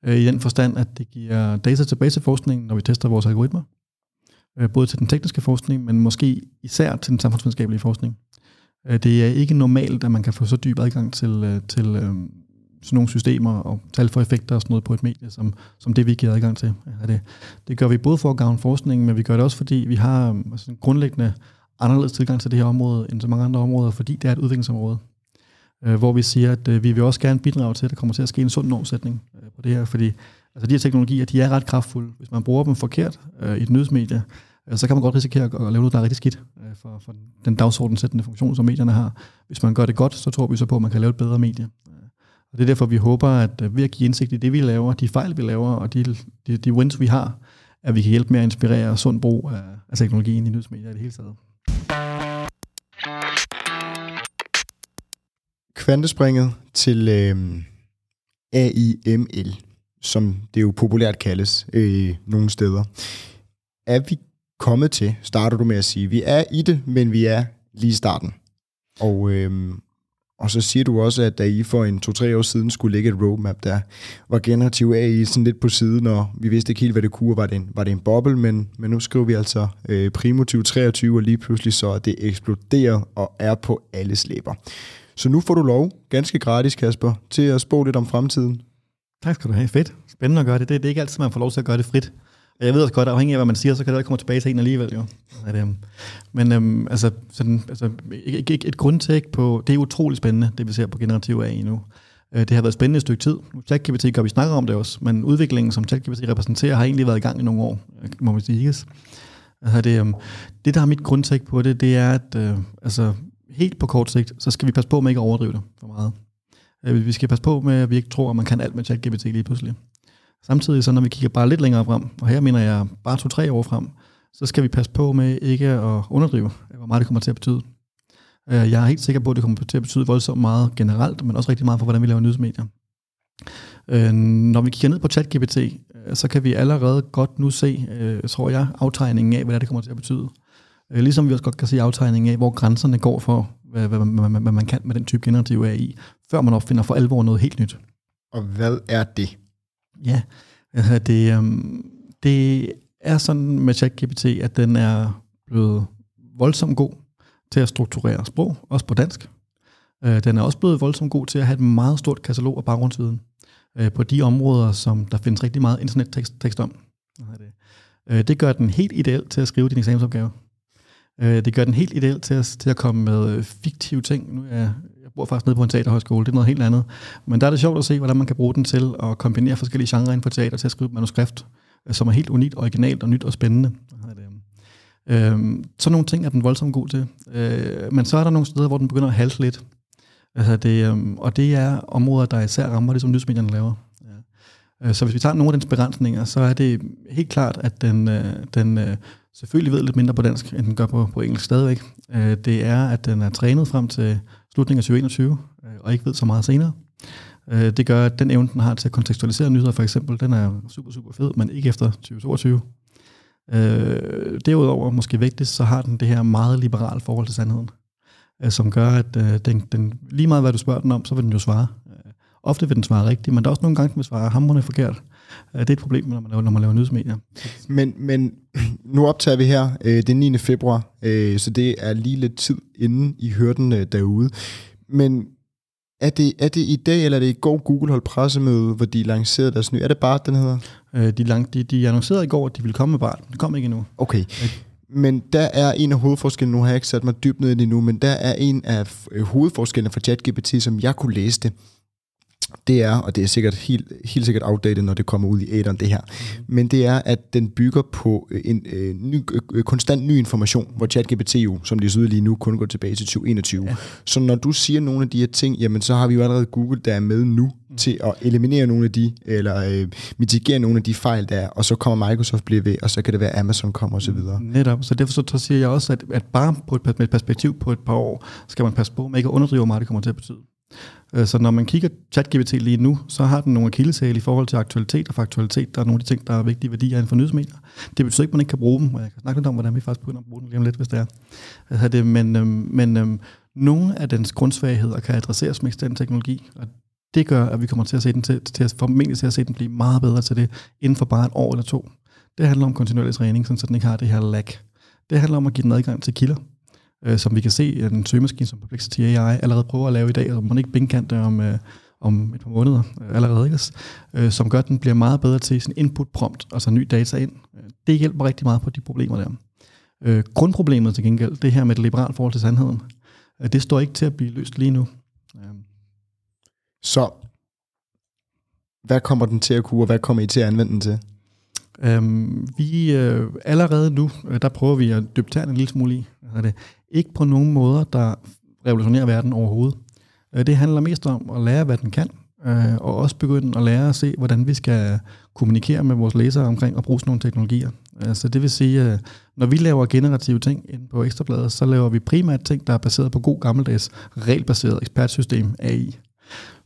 Øh, I den forstand, at det giver data til forskningen, når vi tester vores algoritmer. Øh, både til den tekniske forskning, men måske især til den samfundsvidenskabelige forskning. Øh, det er ikke normalt, at man kan få så dyb adgang til, øh, til øh, sådan nogle systemer og tal for effekter og sådan noget på et medie, som, som det vi giver adgang til. Ja, det, det gør vi både for at gavne forskningen, men vi gør det også, fordi vi har altså, en grundlæggende anderledes tilgang til det her område end så mange andre områder, fordi det er et udviklingsområde. Øh, hvor vi siger, at øh, vi vil også gerne bidrage til, at der kommer til at ske en sund omsætning øh, på det her, fordi altså, de her teknologier, de er ret kraftfulde. Hvis man bruger dem forkert øh, i et nyhedsmedie, Øh, så kan man godt risikere at lave noget, der er rigtig skidt øh, for, for den dagsordensættende funktion, som medierne har. Hvis man gør det godt, så tror vi så på, at man kan lave et bedre medie. Øh, og det er derfor, vi håber, at øh, ved at give indsigt i det, vi laver, de fejl, vi laver, og de, de, de wins, vi har, at vi kan hjælpe med at inspirere sund brug af, af teknologien i nyhedsmedier i det hele taget. Kvantespringet til øh, AIML, som det jo populært kaldes øh, nogle steder. Er vi kommet til, starter du med at sige. Vi er i det, men vi er lige i starten. Og, øh, og så siger du også, at da I for en to-tre år siden skulle lægge et roadmap, der var generativ AI sådan lidt på siden, og vi vidste ikke helt, hvad det kunne. Var det en, var det en boble, men, men nu skriver vi altså øh, primo 2023, og lige pludselig så er det eksploderet og er på alle slæber. Så nu får du lov, ganske gratis Kasper, til at spå lidt om fremtiden. Tak skal du have. Fedt. Spændende at gøre det. det. Det er ikke altid, man får lov til at gøre det frit. Og jeg ved også godt, afhængig af, hvad man siger, så kan det ikke komme tilbage til en alligevel. Jo. Øhm, men øhm, altså, sådan, altså et, et, et grundtæk på, det er utrolig spændende, det vi ser på generativ AI nu. Øh, det har været spændende et stykke tid. ChatGPT gør vi snakker om det også, men udviklingen, som ChatGPT repræsenterer, har egentlig været i gang i nogle år, må man sige. Altså det, øhm, det, der har mit grundtæk på det, det er, at øh, altså, helt på kort sigt, så skal vi passe på med ikke at overdrive det for meget. Øh, vi skal passe på med, at vi ikke tror, at man kan alt med ChatGPT lige pludselig. Samtidig så når vi kigger bare lidt længere frem, og her mener jeg bare to-tre år frem, så skal vi passe på med ikke at underdrive, øh, hvor meget det kommer til at betyde. Øh, jeg er helt sikker på, at det kommer til at betyde voldsomt meget generelt, men også rigtig meget for, hvordan vi laver nyhedsmedier. Når vi kigger ned på ChatGPT, så kan vi allerede godt nu se, tror jeg, aftegningen af, hvad det kommer til at betyde. Ligesom vi også godt kan se aftegningen af, hvor grænserne går for, hvad, hvad, hvad, hvad, man kan med den type generativ AI, før man opfinder for alvor noget helt nyt. Og hvad er det? Ja, altså det, um, det er sådan med ChatGPT, at den er blevet voldsomt god til at strukturere sprog, også på dansk. Uh, den er også blevet voldsomt god til at have et meget stort katalog af baggrundsviden uh, på de områder, som der findes rigtig meget internettekst tekst om. Uh, det gør den helt ideelt til at skrive din eksamensopgave. Øh, det gør den helt ideelt til at, til at komme med øh, fiktive ting. Nu er jeg bor faktisk nede på en teaterhøjskole, det er noget helt andet. Men der er det sjovt at se, hvordan man kan bruge den til at kombinere forskellige genrer inden for teater til at skrive et manuskript, øh, som er helt unikt, originalt og nyt og spændende. Øhm, sådan nogle ting er den voldsomt god til. Øh, men så er der nogle steder, hvor den begynder at halte lidt. Altså det, øhm, og det er områder, der især rammer det, som nyhedsmedierne laver. Ja. Øh, så hvis vi tager nogle af dens begrænsninger, så er det helt klart, at den, øh, den øh, selvfølgelig ved lidt mindre på dansk, end den gør på, på engelsk stadigvæk. Øh, det er, at den er trænet frem til slutningen af 2021, øh, og ikke ved så meget senere. Øh, det gør, at den evne, den har til at kontekstualisere nyheder, for eksempel, den er super, super fed, men ikke efter 2022. Øh, derudover, måske vigtigst, så har den det her meget liberale forhold til sandheden, øh, som gør, at øh, den, den, lige meget hvad du spørger den om, så vil den jo svare. Øh, ofte vil den svare rigtigt, men der er også nogle gange, den vil svare hamrende forkert. Øh, det er et problem, når man laver, når man laver nyhedsmedier. Men, men nu optager vi her øh, den 9. februar, øh, så det er lige lidt tid inden I hørte den øh, derude. Men er det, er det i dag, eller er det i går, Google holdt pressemøde, hvor de lancerede deres nye? Er det bare den hedder? Øh, de, lang, de, de annoncerede i går, at de ville komme med BART. Det kom ikke endnu. Okay. Men der er en af hovedforskellene, nu har jeg ikke sat mig dybt ned i det nu, men der er en af hovedforskellene for ChatGPT, som jeg kunne læse det, det er, og det er sikkert helt, helt sikkert outdated, når det kommer ud i æderen, det her, mm. men det er, at den bygger på øh, en øh, ny, øh, konstant ny information, hvor ChatGPT jo, som det ser lige nu, kun går tilbage til 2021. Ja. Så når du siger nogle af de her ting, jamen så har vi jo allerede Google, der er med nu mm. til at eliminere nogle af de, eller øh, mitigere nogle af de fejl, der er, og så kommer Microsoft blive ved, og så kan det være Amazon kommer osv. Netop, så derfor så siger jeg også, at, at bare på et, med et perspektiv på et par år, skal man passe på ikke at underdrive, hvor meget det kommer til at betyde. Øh, så når man kigger ChatGPT lige nu, så har den nogle akilleshæle i forhold til aktualitet og faktualitet. Der er nogle af de ting, der er vigtige værdier inden for nyhedsmedier. Det betyder ikke, at man ikke kan bruge dem, og jeg kan snakke lidt om, hvordan vi faktisk begynder at bruge den lige om lidt, hvis det er. Altså det, men øhm, men øhm, nogle af dens grundsvagheder kan adresseres med ekstern teknologi, og det gør, at vi kommer til at se den til, til at formentlig til at se den blive meget bedre til det inden for bare et år eller to. Det handler om kontinuerlig træning, så den ikke har det her lag. Det handler om at give den adgang til kilder, øh, som vi kan se, en søgemaskine som Perplexity AI allerede prøver at lave i dag, og man ikke bindkant det om, øh, om et par måneder øh, allerede, ikke? Øh, som gør, at den bliver meget bedre til sin input prompt, altså ny data ind. Det hjælper rigtig meget på de problemer der. Øh, grundproblemet til gengæld, det her med det liberale forhold til sandheden, øh, det står ikke til at blive løst lige nu. Øh. Så hvad kommer den til at kunne, og hvad kommer I til at anvende den til? Øhm, vi øh, allerede nu, øh, der prøver vi at dybe en lille smule i. Altså det, ikke på nogen måder, der revolutionerer verden overhovedet. Øh, det handler mest om at lære, hvad den kan, øh, og også begynde at lære at se, hvordan vi skal kommunikere med vores læsere omkring at bruge sådan nogle teknologier. Øh, så det vil sige, at når vi laver generative ting inde på Ekstrabladet, så laver vi primært ting, der er baseret på god gammeldags regelbaseret ekspertsystem AI.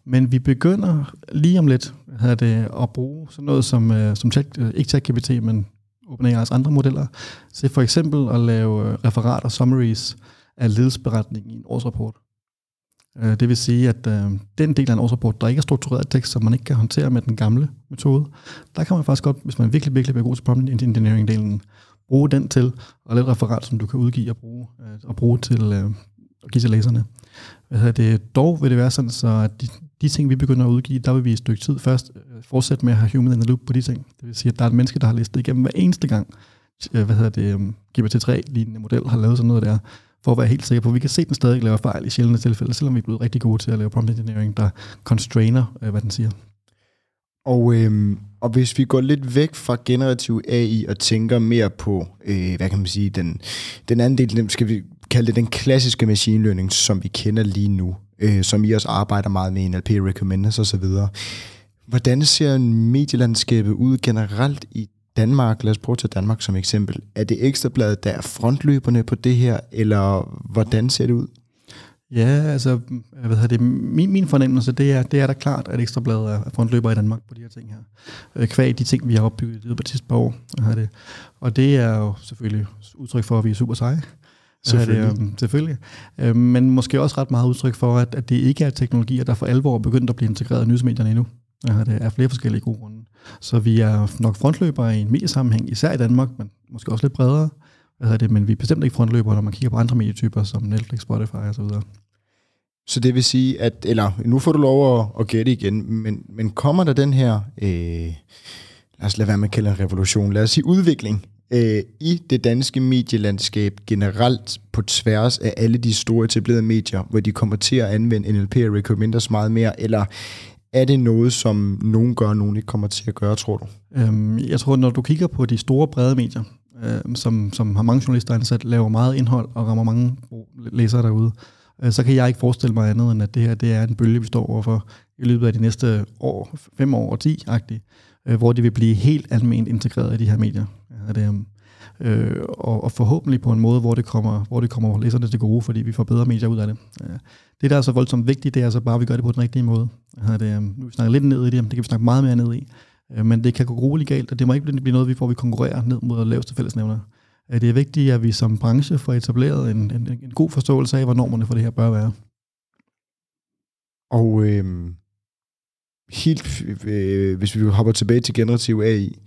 Men vi begynder lige om lidt det, at bruge sådan noget som, som chat, ikke ChatGPT, men OpenAI's andre modeller, til for eksempel at lave øh, referater, summaries af ledelsesberetningen i en årsrapport. Øh, det vil sige, at øh, den del af en årsrapport, der ikke er struktureret tekst, som man ikke kan håndtere med den gamle metode, der kan man faktisk godt, hvis man virkelig, virkelig bliver god til prompt engineering-delen, bruge den til at lave et referat, som du kan udgive og bruge, øh, og bruge til øh, at give til læserne. Hvad det, dog vil det være sådan, så at de, de ting, vi begynder at udgive, der vil vi et stykke tid først øh, fortsætte med at have human in the loop på de ting. Det vil sige, at der er et menneske, der har listet igennem hver eneste gang, øh, hvad hedder det, øhm, um, GPT-3-lignende model har lavet sådan noget der, for at være helt sikker på, at vi kan se, at den stadig laver fejl i sjældne tilfælde, selvom vi er blevet rigtig gode til at lave prompt engineering, der constrainer, øh, hvad den siger. Og, øhm, og hvis vi går lidt væk fra generativ AI og tænker mere på, øh, hvad kan man sige, den, den anden del, skal vi kalde det den klassiske machine learning, som vi kender lige nu, øh, som I også arbejder meget med, NLP Recommenders osv. Hvordan ser medielandskabet ud generelt i Danmark? Lad os prøve at tage Danmark som eksempel. Er det Ekstrabladet, der er frontløberne på det her, eller hvordan ser det ud? Ja, altså, hvad hedder det, min, min fornemmelse, det er, det er da klart, at Ekstrabladet er frontløber i Danmark på de her ting her. Øh, kvæg de ting, vi har opbygget i på de sidste par år. Det. Og det er jo selvfølgelig udtryk for, at vi er super seje. Selvfølgelig. Det, um, selvfølgelig. Uh, men måske også ret meget udtryk for, at, at det ikke er teknologier, der for alvor er begyndt at blive integreret i nyhedsmedierne endnu. Uh, det er flere forskellige gode grunde. Så vi er nok frontløbere i en mediesammenhæng, især i Danmark, men måske også lidt bredere. Hvad det, men vi er bestemt ikke frontløbere, når man kigger på andre medietyper, som Netflix, Spotify osv. Så det vil sige, at, eller nu får du lov at, at gætte igen, men, men kommer der den her, øh, lad os lade være med at kalde en revolution, lad os sige udvikling øh, i det danske medielandskab generelt på tværs af alle de store etablerede medier, hvor de kommer til at anvende NLP og recommenders meget mere, eller er det noget, som nogen gør, og nogen ikke kommer til at gøre, tror du? Øhm, jeg tror, når du kigger på de store, brede medier, øh, som, som har mange journalister ansat, laver meget indhold og rammer mange læsere derude, øh, så kan jeg ikke forestille mig andet, end at det her det er en bølge, vi står overfor i løbet af de næste år, fem år og ti-agtigt, øh, hvor det vil blive helt almindeligt integreret i de her medier. Ja, det, øhm, øh, og, og forhåbentlig på en måde, hvor det kommer, hvor det kommer læserne til gode, fordi vi får bedre medier ud af det. Ja. Det, der er så voldsomt vigtigt, det er altså bare, at vi gør det på den rigtige måde. Ja, det, øhm, nu vi snakker lidt ned i det, det kan vi snakke meget mere ned i. Øh, men det kan gå roligt galt, og det må ikke blive noget, vi får, vi konkurrerer ned mod laveste fællesnævner. Øh, det er vigtigt, at vi som branche får etableret en, en, en god forståelse af, hvor normerne for det her bør være. Og øh, helt, øh, hvis vi hopper tilbage til generativ AI,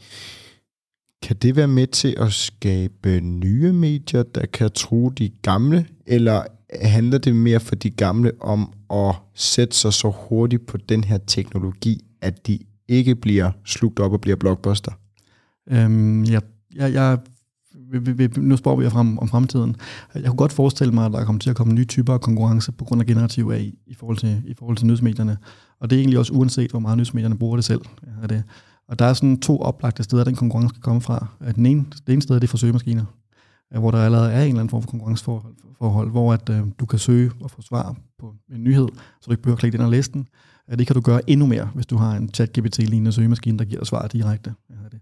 kan det være med til at skabe nye medier, der kan true de gamle, eller handler det mere for de gamle om at sætte sig så hurtigt på den her teknologi, at de ikke bliver slugt op og bliver blockbuster? Øhm, jeg, jeg, jeg nu spørger vi frem om fremtiden. Jeg kunne godt forestille mig, at der kommer til at komme nye typer af konkurrence på grund af generativ AI i forhold til, i forhold til nyhedsmedierne. Og det er egentlig også uanset, hvor meget nyhedsmedierne bruger det selv. Ja, det. Og der er sådan to oplagte steder, den konkurrence kan komme fra. Den ene, det ene sted det er forsøgemaskiner, hvor der allerede er en eller anden form for konkurrenceforhold, forhold, hvor at, øh, du kan søge og få svar på en nyhed, så du ikke behøver at klikke ind og læse den. Det kan du gøre endnu mere, hvis du har en chat-GPT-lignende søgemaskine, der giver dig svar direkte. Det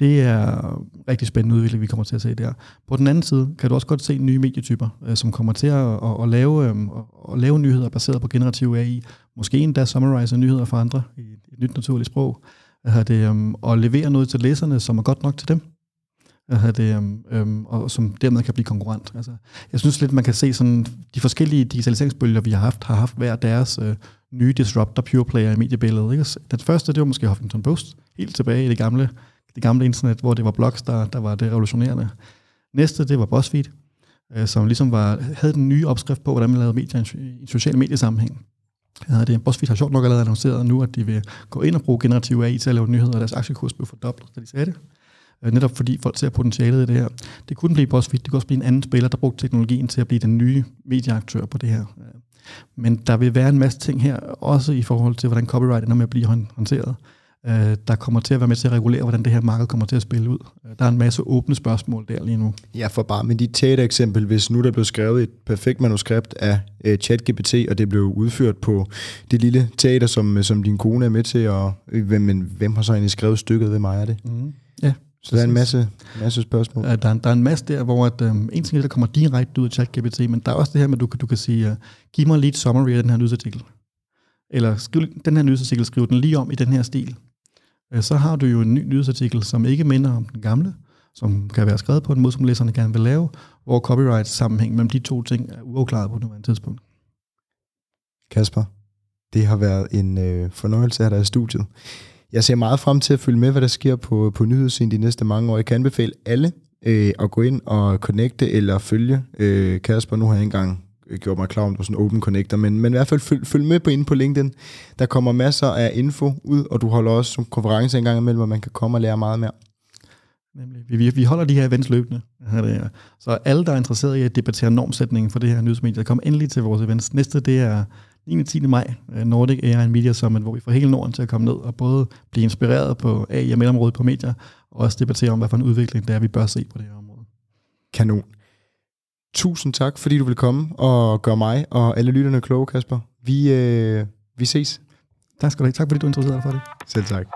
det er rigtig spændende udvikling, vi kommer til at se der. På den anden side kan du også godt se nye medietyper, øh, som kommer til at, at, at, lave, øhm, at lave nyheder baseret på generativ AI. Måske endda summarize nyheder for andre i et nyt naturligt sprog det, øhm, og levere noget til læserne, som er godt nok til dem. Det, um, og som dermed kan blive konkurrent. Altså, jeg synes lidt, man kan se sådan, de forskellige digitaliseringsbølger, vi har haft, har haft hver deres øh, nye disruptor, pure player i mediebilledet. Ikke? Den første, det var måske Huffington Post, helt tilbage i det gamle, det gamle internet, hvor det var blogs, der, der var det revolutionerende. Næste, det var BuzzFeed, øh, som ligesom var, havde den nye opskrift på, hvordan man lavede medier i en social mediesammenhæng. Ja, det BuzzFeed har sjovt nok allerede annonceret nu, at de vil gå ind og bruge generativ AI til at lave nyheder, og deres aktiekurs blev fordoblet, da de sagde det. Øh, netop fordi folk ser potentialet i det her. Det kunne blive BuzzFeed, det kunne også blive en anden spiller, der brugte teknologien til at blive den nye medieaktør på det her. Øh, men der vil være en masse ting her, også i forhold til, hvordan copyright ender med at blive håndteret øh, der kommer til at være med til at regulere, hvordan det her marked kommer til at spille ud. Øh, der er en masse åbne spørgsmål der lige nu. Ja, for bare med dit tætte eksempel, hvis nu der blev skrevet et perfekt manuskript af uh, ChatGPT, og det blev udført på det lille teater, som, som din kone er med til, og hvem, men hvem har så egentlig skrevet stykket, hvem ejer det? Mm. Ja. Så der er en masse, masse spørgsmål. Der, er, der er en masse der, hvor at, um, en ting der kommer direkte ud af ChatGPT, men der er også det her med, at du, du kan sige, uh, giv mig lige et summary af den her nyhedsartikel. Eller skriv, den her nyhedsartikel, skriv den lige om i den her stil. Øh, så har du jo en ny nyhedsartikel, som ikke minder om den gamle, som kan være skrevet på en måde, som læserne gerne vil lave, hvor copyright sammenhæng mellem de to ting er uafklaret på nuværende tidspunkt. Kasper, det har været en øh, fornøjelse at have dig i studiet. Jeg ser meget frem til at følge med, hvad der sker på, på nyhedssiden de næste mange år. Jeg kan anbefale alle øh, at gå ind og connecte eller følge øh, Kasper. Nu har jeg ikke engang gjort mig klar om, det var sådan open connector, men, men i hvert fald følg, følg med på inde på LinkedIn. Der kommer masser af info ud, og du holder også konferencer en gang imellem, hvor man kan komme og lære meget mere. Nemlig. Vi, vi, holder de her events løbende. Så alle, der er interesseret i at debattere normsætningen for det her nyhedsmedie, kom endelig til vores events. Næste, det er 9. 10. maj, øh, Nordic AI Media Summit, hvor vi får hele Norden til at komme ned og både blive inspireret på AI og mellemrådet på medier, og også debattere om, hvad for en udvikling det er, vi bør se på det her område. Kanon. Tusind tak, fordi du vil komme og gøre mig og alle lytterne kloge, Kasper. Vi, øh, vi ses. Tak skal du have. Tak fordi du interesserede dig for det. Selv tak.